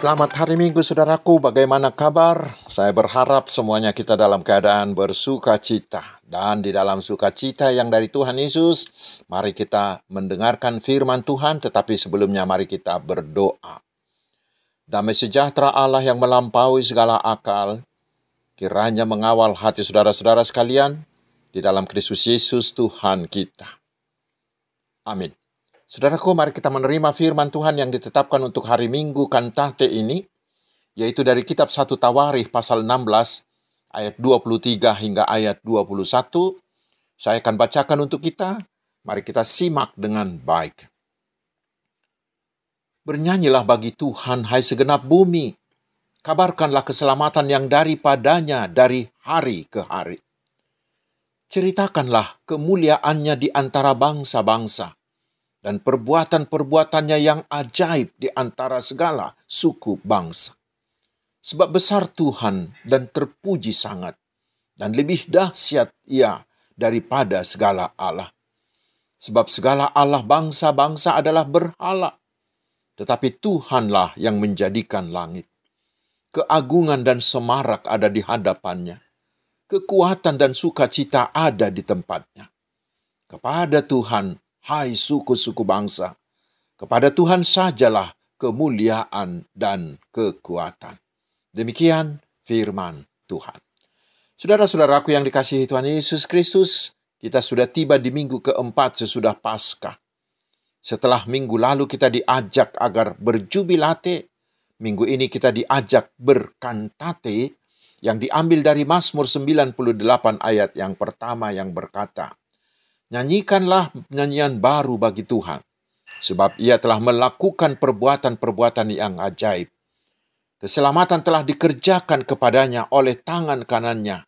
Selamat hari Minggu saudaraku, bagaimana kabar? Saya berharap semuanya kita dalam keadaan bersuka cita. Dan di dalam sukacita yang dari Tuhan Yesus, mari kita mendengarkan firman Tuhan, tetapi sebelumnya mari kita berdoa. Damai sejahtera Allah yang melampaui segala akal, kiranya mengawal hati saudara-saudara sekalian di dalam Kristus Yesus Tuhan kita. Amin. Saudaraku, mari kita menerima firman Tuhan yang ditetapkan untuk hari Minggu kantate ini, yaitu dari kitab 1 Tawarikh pasal 16 ayat 23 hingga ayat 21. Saya akan bacakan untuk kita. Mari kita simak dengan baik. Bernyanyilah bagi Tuhan, hai segenap bumi. Kabarkanlah keselamatan yang daripadanya dari hari ke hari. Ceritakanlah kemuliaannya di antara bangsa-bangsa dan perbuatan-perbuatannya yang ajaib di antara segala suku bangsa. Sebab besar Tuhan dan terpuji sangat, dan lebih dahsyat ia daripada segala Allah. Sebab segala Allah bangsa-bangsa adalah berhala, tetapi Tuhanlah yang menjadikan langit. Keagungan dan semarak ada di hadapannya. Kekuatan dan sukacita ada di tempatnya. Kepada Tuhan hai suku-suku bangsa. Kepada Tuhan sajalah kemuliaan dan kekuatan. Demikian firman Tuhan. Saudara-saudaraku yang dikasihi Tuhan Yesus Kristus, kita sudah tiba di minggu keempat sesudah Paskah. Setelah minggu lalu kita diajak agar berjubilate, minggu ini kita diajak berkantate yang diambil dari Mazmur 98 ayat yang pertama yang berkata, Nyanyikanlah nyanyian baru bagi Tuhan, sebab ia telah melakukan perbuatan-perbuatan yang ajaib. Keselamatan telah dikerjakan kepadanya oleh tangan kanannya,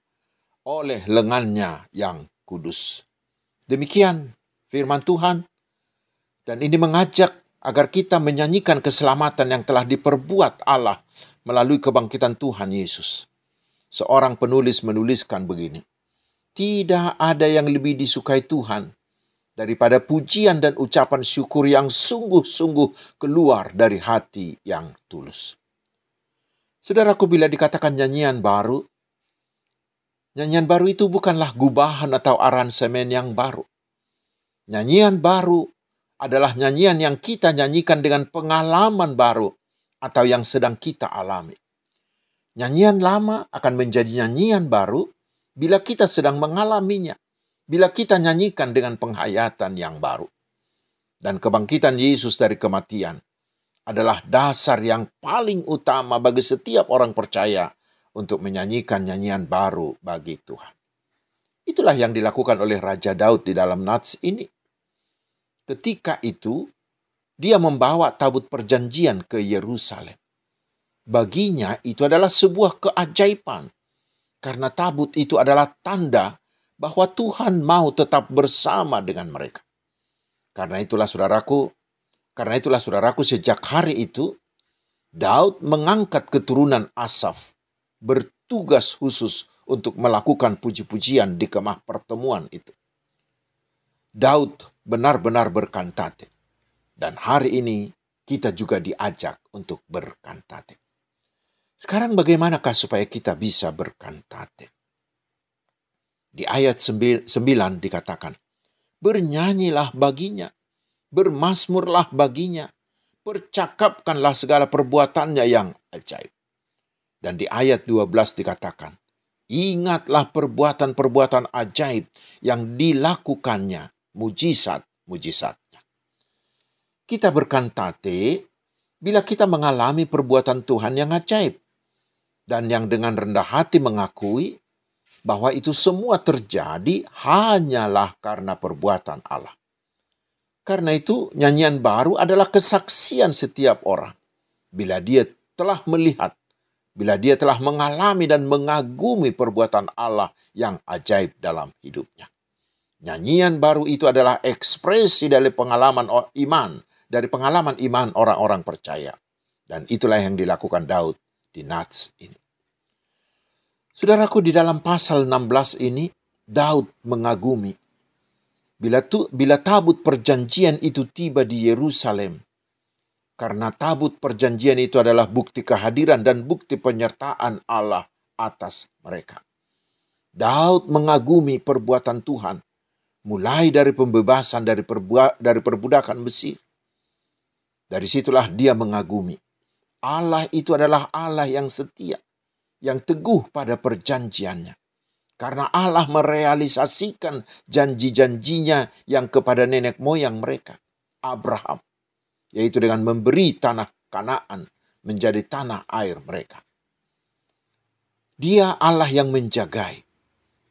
oleh lengannya yang kudus. Demikian firman Tuhan, dan ini mengajak agar kita menyanyikan keselamatan yang telah diperbuat Allah melalui kebangkitan Tuhan Yesus. Seorang penulis menuliskan begini, tidak ada yang lebih disukai Tuhan daripada pujian dan ucapan syukur yang sungguh-sungguh keluar dari hati yang tulus. Saudaraku, bila dikatakan nyanyian baru, nyanyian baru itu bukanlah gubahan atau aransemen yang baru. Nyanyian baru adalah nyanyian yang kita nyanyikan dengan pengalaman baru atau yang sedang kita alami. Nyanyian lama akan menjadi nyanyian baru bila kita sedang mengalaminya, bila kita nyanyikan dengan penghayatan yang baru. Dan kebangkitan Yesus dari kematian adalah dasar yang paling utama bagi setiap orang percaya untuk menyanyikan nyanyian baru bagi Tuhan. Itulah yang dilakukan oleh Raja Daud di dalam Nats ini. Ketika itu, dia membawa tabut perjanjian ke Yerusalem. Baginya itu adalah sebuah keajaiban karena tabut itu adalah tanda bahwa Tuhan mau tetap bersama dengan mereka. Karena itulah saudaraku, karena itulah saudaraku sejak hari itu Daud mengangkat keturunan Asaf bertugas khusus untuk melakukan puji-pujian di kemah pertemuan itu. Daud benar-benar berkantate. Dan hari ini kita juga diajak untuk berkantate. Sekarang bagaimanakah supaya kita bisa berkantate? Di ayat 9 dikatakan, Bernyanyilah baginya, bermasmurlah baginya, percakapkanlah segala perbuatannya yang ajaib. Dan di ayat 12 dikatakan, Ingatlah perbuatan-perbuatan ajaib yang dilakukannya, mujizat-mujizatnya. Kita berkantate bila kita mengalami perbuatan Tuhan yang ajaib dan yang dengan rendah hati mengakui bahwa itu semua terjadi hanyalah karena perbuatan Allah. Karena itu, nyanyian baru adalah kesaksian setiap orang bila dia telah melihat, bila dia telah mengalami dan mengagumi perbuatan Allah yang ajaib dalam hidupnya. Nyanyian baru itu adalah ekspresi dari pengalaman iman, dari pengalaman iman orang-orang percaya. Dan itulah yang dilakukan Daud di Nats ini. Saudaraku di dalam pasal 16 ini Daud mengagumi bila tu, bila tabut perjanjian itu tiba di Yerusalem Karena tabut perjanjian itu adalah bukti kehadiran dan bukti penyertaan Allah atas mereka. Daud mengagumi perbuatan Tuhan, mulai dari pembebasan dari, perbu dari perbudakan Mesir. Dari situlah dia mengagumi. Allah itu adalah Allah yang setia, yang teguh pada perjanjiannya. Karena Allah merealisasikan janji-janjinya yang kepada nenek moyang mereka, Abraham. Yaitu dengan memberi tanah kanaan menjadi tanah air mereka. Dia Allah yang menjagai,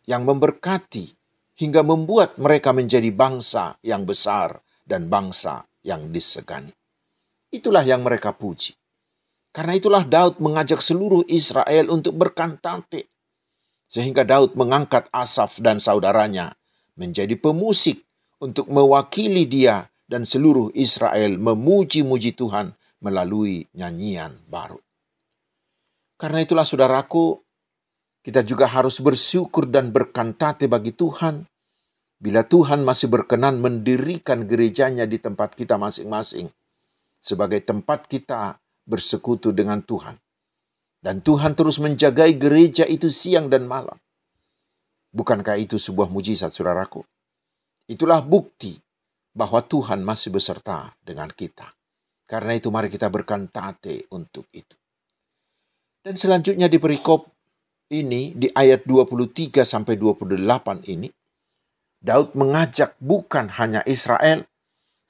yang memberkati, hingga membuat mereka menjadi bangsa yang besar dan bangsa yang disegani. Itulah yang mereka puji. Karena itulah Daud mengajak seluruh Israel untuk berkantate sehingga Daud mengangkat Asaf dan saudaranya menjadi pemusik untuk mewakili dia dan seluruh Israel memuji-muji Tuhan melalui nyanyian baru. Karena itulah saudaraku, kita juga harus bersyukur dan berkantate bagi Tuhan bila Tuhan masih berkenan mendirikan gerejanya di tempat kita masing-masing sebagai tempat kita bersekutu dengan Tuhan. Dan Tuhan terus menjagai gereja itu siang dan malam. Bukankah itu sebuah mujizat, saudaraku? Itulah bukti bahwa Tuhan masih beserta dengan kita. Karena itu mari kita berkantate untuk itu. Dan selanjutnya di perikop ini di ayat 23 sampai 28 ini Daud mengajak bukan hanya Israel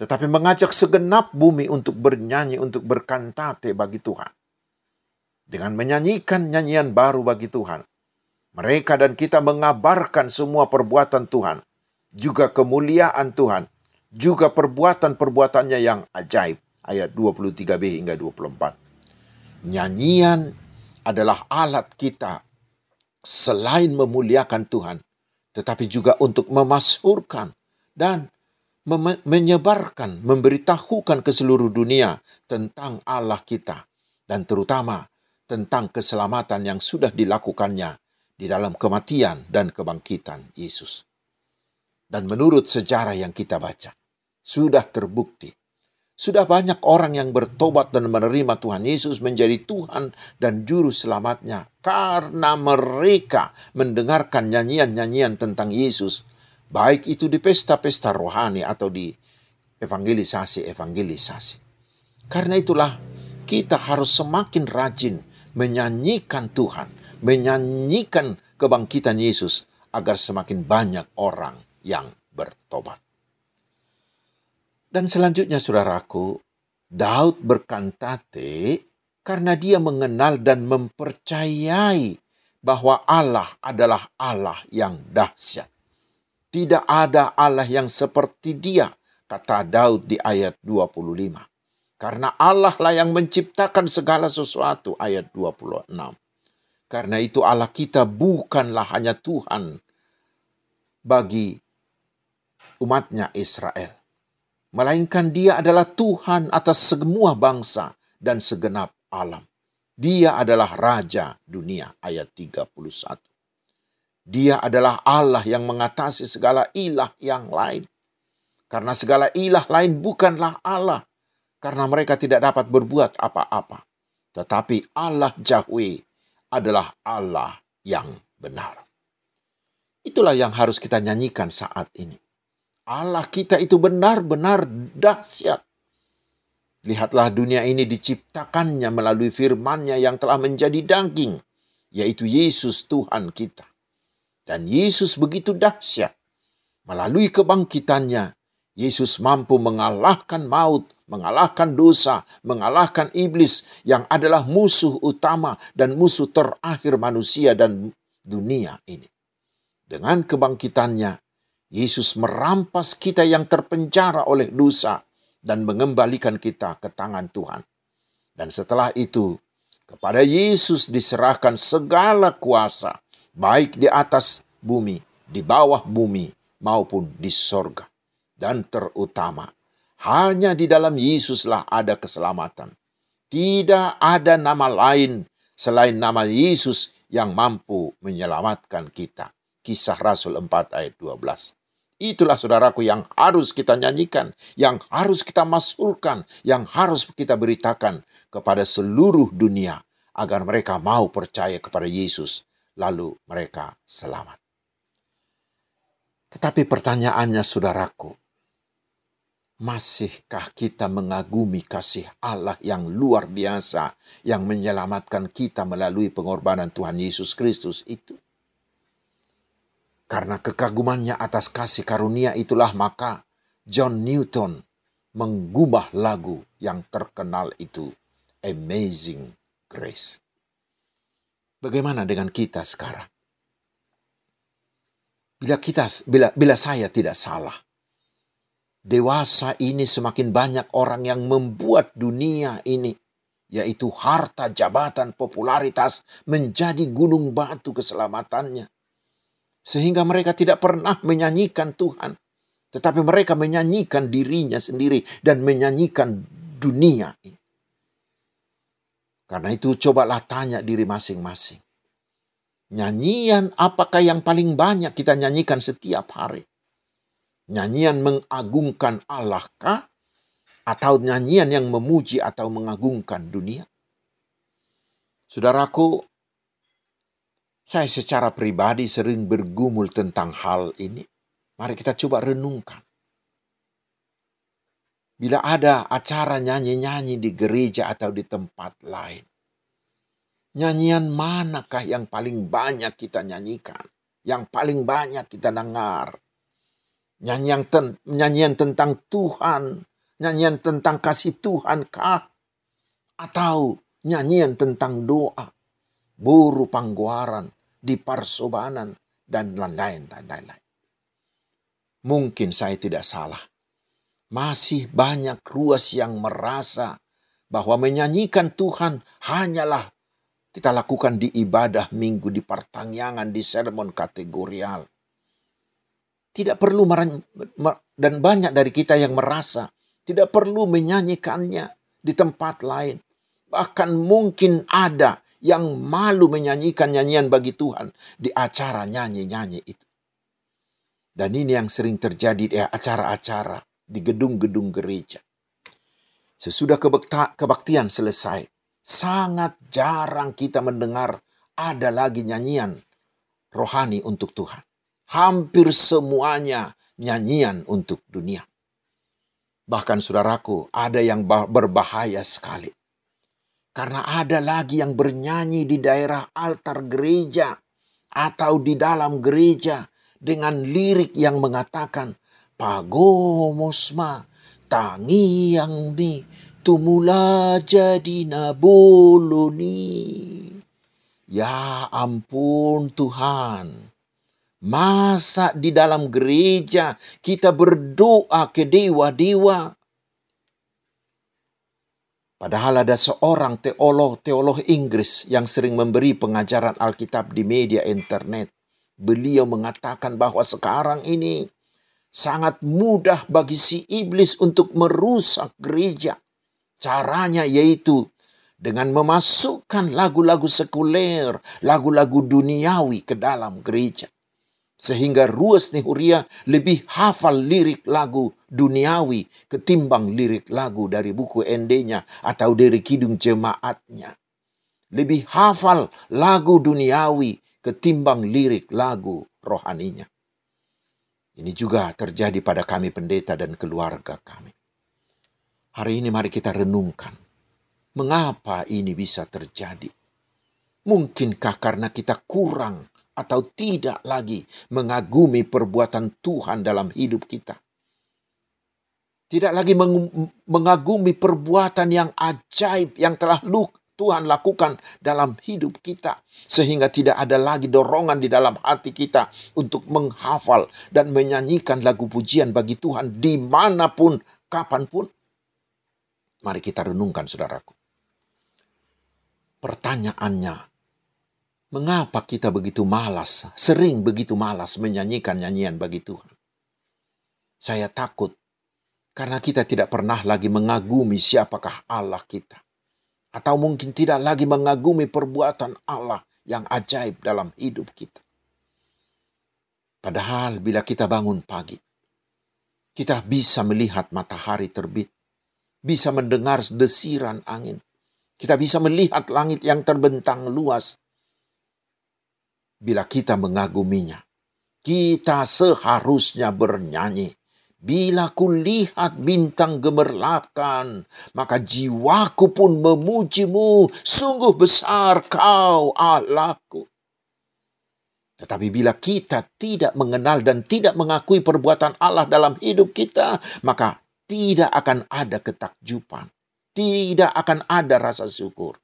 tetapi mengajak segenap bumi untuk bernyanyi untuk berkantate bagi Tuhan dengan menyanyikan nyanyian baru bagi Tuhan. Mereka dan kita mengabarkan semua perbuatan Tuhan, juga kemuliaan Tuhan, juga perbuatan-perbuatannya yang ajaib. Ayat 23b hingga 24. Nyanyian adalah alat kita selain memuliakan Tuhan, tetapi juga untuk memasurkan dan menyebarkan, memberitahukan ke seluruh dunia tentang Allah kita, dan terutama tentang keselamatan yang sudah dilakukannya di dalam kematian dan kebangkitan Yesus. Dan menurut sejarah yang kita baca, sudah terbukti. Sudah banyak orang yang bertobat dan menerima Tuhan Yesus menjadi Tuhan dan Juru Selamatnya karena mereka mendengarkan nyanyian-nyanyian tentang Yesus, baik itu di pesta-pesta rohani atau di evangelisasi-evangelisasi. Karena itulah kita harus semakin rajin menyanyikan Tuhan, menyanyikan kebangkitan Yesus agar semakin banyak orang yang bertobat. Dan selanjutnya saudaraku, Daud berkantate karena dia mengenal dan mempercayai bahwa Allah adalah Allah yang dahsyat. Tidak ada Allah yang seperti dia, kata Daud di ayat 25. Karena Allah lah yang menciptakan segala sesuatu. Ayat 26. Karena itu Allah kita bukanlah hanya Tuhan bagi umatnya Israel. Melainkan dia adalah Tuhan atas semua bangsa dan segenap alam. Dia adalah Raja dunia. Ayat 31. Dia adalah Allah yang mengatasi segala ilah yang lain. Karena segala ilah lain bukanlah Allah karena mereka tidak dapat berbuat apa-apa. Tetapi Allah Yahweh adalah Allah yang benar. Itulah yang harus kita nyanyikan saat ini. Allah kita itu benar-benar dahsyat. Lihatlah dunia ini diciptakannya melalui firman-Nya yang telah menjadi daging, yaitu Yesus Tuhan kita. Dan Yesus begitu dahsyat. Melalui kebangkitannya, Yesus mampu mengalahkan maut, mengalahkan dosa, mengalahkan iblis yang adalah musuh utama dan musuh terakhir manusia dan dunia ini. Dengan kebangkitannya, Yesus merampas kita yang terpenjara oleh dosa dan mengembalikan kita ke tangan Tuhan. Dan setelah itu, kepada Yesus diserahkan segala kuasa, baik di atas bumi, di bawah bumi, maupun di sorga. Dan terutama, hanya di dalam Yesuslah ada keselamatan. Tidak ada nama lain selain nama Yesus yang mampu menyelamatkan kita. Kisah Rasul 4 ayat 12. Itulah saudaraku yang harus kita nyanyikan, yang harus kita masukkan, yang harus kita beritakan kepada seluruh dunia agar mereka mau percaya kepada Yesus, lalu mereka selamat. Tetapi pertanyaannya saudaraku, masihkah kita mengagumi kasih Allah yang luar biasa yang menyelamatkan kita melalui pengorbanan Tuhan Yesus Kristus itu? Karena kekagumannya atas kasih karunia itulah maka John Newton mengubah lagu yang terkenal itu Amazing Grace. Bagaimana dengan kita sekarang? Bila kita bila bila saya tidak salah, dewasa ini semakin banyak orang yang membuat dunia ini yaitu harta, jabatan, popularitas menjadi gunung batu keselamatannya sehingga mereka tidak pernah menyanyikan Tuhan. Tetapi mereka menyanyikan dirinya sendiri dan menyanyikan dunia ini. Karena itu cobalah tanya diri masing-masing. Nyanyian apakah yang paling banyak kita nyanyikan setiap hari? Nyanyian mengagungkan Allah kah? Atau nyanyian yang memuji atau mengagungkan dunia? Saudaraku, saya secara pribadi sering bergumul tentang hal ini. Mari kita coba renungkan. Bila ada acara nyanyi-nyanyi di gereja atau di tempat lain, nyanyian manakah yang paling banyak kita nyanyikan? Yang paling banyak kita dengar? Nyanyian, ten, nyanyian tentang Tuhan, nyanyian tentang kasih Tuhan kah? Atau nyanyian tentang doa, buru pangguaran, di Parsobanan, dan lain-lain. lain-lain. Mungkin saya tidak salah. Masih banyak ruas yang merasa bahwa menyanyikan Tuhan hanyalah kita lakukan di ibadah minggu, di pertangyangan, di sermon kategorial. Tidak perlu dan banyak dari kita yang merasa tidak perlu menyanyikannya di tempat lain. Bahkan mungkin ada yang malu menyanyikan nyanyian bagi Tuhan di acara nyanyi-nyanyi itu. Dan ini yang sering terjadi di acara-acara di gedung-gedung gereja. Sesudah kebaktian selesai, sangat jarang kita mendengar ada lagi nyanyian rohani untuk Tuhan. Hampir semuanya nyanyian untuk dunia. Bahkan saudaraku, ada yang berbahaya sekali. Karena ada lagi yang bernyanyi di daerah altar gereja atau di dalam gereja dengan lirik yang mengatakan Pagomosma tangi yang mi tumula jadi naboloni. Ya ampun Tuhan. Masa di dalam gereja kita berdoa ke dewa-dewa Padahal ada seorang teolog-teolog Inggris yang sering memberi pengajaran Alkitab di media internet. Beliau mengatakan bahwa sekarang ini sangat mudah bagi si iblis untuk merusak gereja. Caranya yaitu dengan memasukkan lagu-lagu sekuler, lagu-lagu duniawi ke dalam gereja. Sehingga Ruas Nehuria lebih hafal lirik lagu duniawi ketimbang lirik lagu dari buku ND-nya atau dari kidung jemaatnya. Lebih hafal lagu duniawi ketimbang lirik lagu rohaninya. Ini juga terjadi pada kami pendeta dan keluarga kami. Hari ini mari kita renungkan. Mengapa ini bisa terjadi? Mungkinkah karena kita kurang atau tidak lagi mengagumi perbuatan Tuhan dalam hidup kita. Tidak lagi mengagumi perbuatan yang ajaib yang telah Tuhan lakukan dalam hidup kita. Sehingga tidak ada lagi dorongan di dalam hati kita untuk menghafal dan menyanyikan lagu pujian bagi Tuhan di mana pun, kapan pun. Mari kita renungkan saudaraku. Pertanyaannya, Mengapa kita begitu malas, sering begitu malas menyanyikan nyanyian bagi Tuhan? Saya takut karena kita tidak pernah lagi mengagumi siapakah Allah kita. Atau mungkin tidak lagi mengagumi perbuatan Allah yang ajaib dalam hidup kita. Padahal bila kita bangun pagi, Kita bisa melihat matahari terbit, bisa mendengar desiran angin. Kita bisa melihat langit yang terbentang luas. Bila kita mengaguminya, kita seharusnya bernyanyi. Bila kulihat bintang gemerlapkan, maka jiwaku pun memujimu. Sungguh besar kau Allahku. Tetapi bila kita tidak mengenal dan tidak mengakui perbuatan Allah dalam hidup kita, maka tidak akan ada ketakjuban. Tidak akan ada rasa syukur.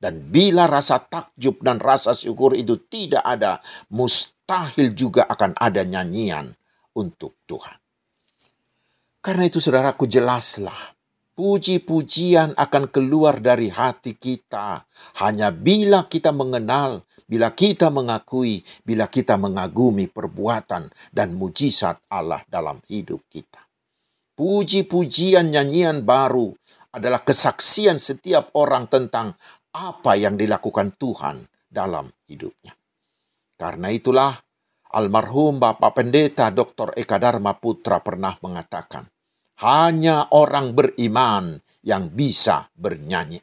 Dan bila rasa takjub dan rasa syukur itu tidak ada, mustahil juga akan ada nyanyian untuk Tuhan. Karena itu saudaraku jelaslah Puji-pujian akan keluar dari hati kita hanya bila kita mengenal, bila kita mengakui, bila kita mengagumi perbuatan dan mujizat Allah dalam hidup kita. Puji-pujian nyanyian baru adalah kesaksian setiap orang tentang apa yang dilakukan Tuhan dalam hidupnya. Karena itulah almarhum Bapak Pendeta Dr. Eka Dharma Putra pernah mengatakan, hanya orang beriman yang bisa bernyanyi.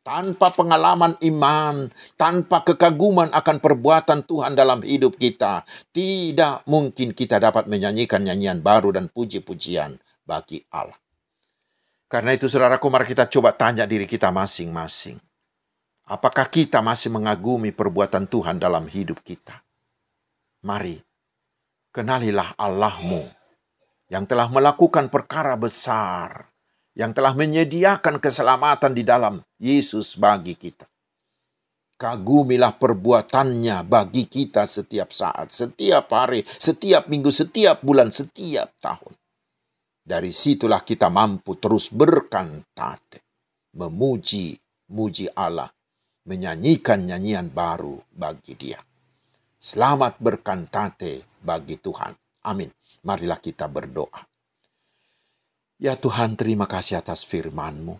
Tanpa pengalaman iman, tanpa kekaguman akan perbuatan Tuhan dalam hidup kita, tidak mungkin kita dapat menyanyikan nyanyian baru dan puji-pujian bagi Allah. Karena itu saudaraku mari kita coba tanya diri kita masing-masing. Apakah kita masih mengagumi perbuatan Tuhan dalam hidup kita? Mari, kenalilah Allahmu yang telah melakukan perkara besar, yang telah menyediakan keselamatan di dalam Yesus bagi kita. Kagumilah perbuatannya bagi kita setiap saat, setiap hari, setiap minggu, setiap bulan, setiap tahun. Dari situlah kita mampu terus berkantate, memuji, muji Allah, menyanyikan nyanyian baru bagi dia. Selamat berkantate bagi Tuhan. Amin. Marilah kita berdoa. Ya Tuhan, terima kasih atas firman-Mu.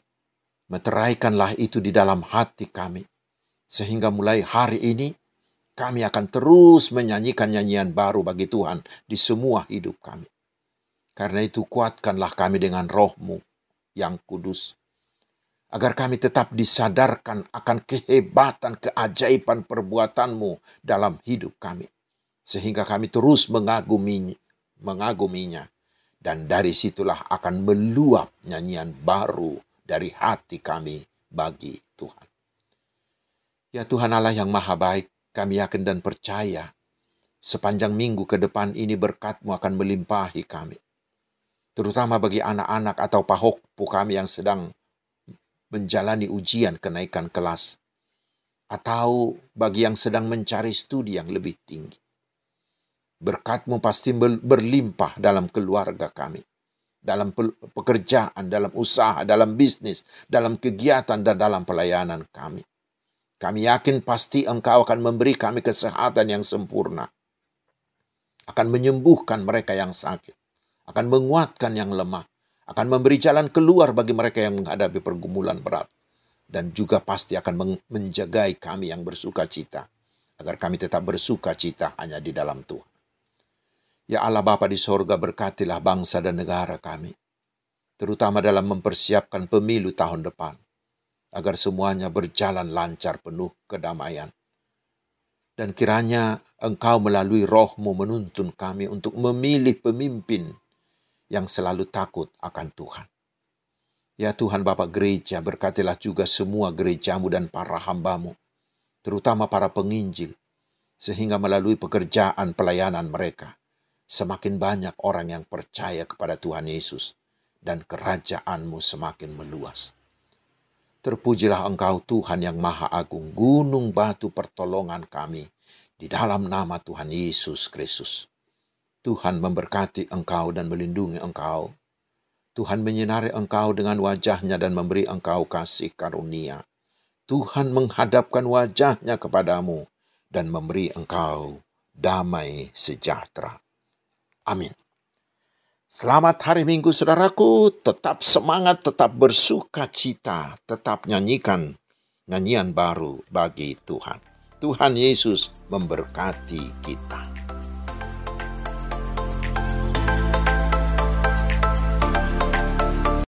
Meteraikanlah itu di dalam hati kami. Sehingga mulai hari ini, kami akan terus menyanyikan nyanyian baru bagi Tuhan di semua hidup kami. Karena itu kuatkanlah kami dengan rohmu yang kudus. Agar kami tetap disadarkan akan kehebatan, keajaiban perbuatanmu dalam hidup kami. Sehingga kami terus mengaguminya mengaguminya. Dan dari situlah akan meluap nyanyian baru dari hati kami bagi Tuhan. Ya Tuhan Allah yang maha baik, kami yakin dan percaya sepanjang minggu ke depan ini berkatmu akan melimpahi kami. Terutama bagi anak-anak atau pahokpu kami yang sedang menjalani ujian kenaikan kelas. Atau bagi yang sedang mencari studi yang lebih tinggi. Berkatmu pasti berlimpah dalam keluarga kami. Dalam pekerjaan, dalam usaha, dalam bisnis, dalam kegiatan, dan dalam pelayanan kami. Kami yakin pasti engkau akan memberi kami kesehatan yang sempurna. Akan menyembuhkan mereka yang sakit. Akan menguatkan yang lemah. Akan memberi jalan keluar bagi mereka yang menghadapi pergumulan berat. Dan juga pasti akan menjagai kami yang bersuka cita. Agar kami tetap bersuka cita hanya di dalam Tuhan. Ya Allah Bapa di sorga berkatilah bangsa dan negara kami. Terutama dalam mempersiapkan pemilu tahun depan. Agar semuanya berjalan lancar penuh kedamaian. Dan kiranya engkau melalui rohmu menuntun kami untuk memilih pemimpin yang selalu takut akan Tuhan. Ya Tuhan Bapak Gereja, berkatilah juga semua gerejamu dan para hambamu, terutama para penginjil, sehingga melalui pekerjaan pelayanan mereka, semakin banyak orang yang percaya kepada Tuhan Yesus dan kerajaanmu semakin meluas. Terpujilah engkau Tuhan yang maha agung, gunung batu pertolongan kami, di dalam nama Tuhan Yesus Kristus. Tuhan memberkati engkau dan melindungi engkau. Tuhan menyinari engkau dengan wajahnya dan memberi engkau kasih karunia. Tuhan menghadapkan wajahnya kepadamu dan memberi engkau damai sejahtera. Amin. Selamat hari Minggu saudaraku, tetap semangat, tetap bersuka cita, tetap nyanyikan nyanyian baru bagi Tuhan. Tuhan Yesus memberkati kita.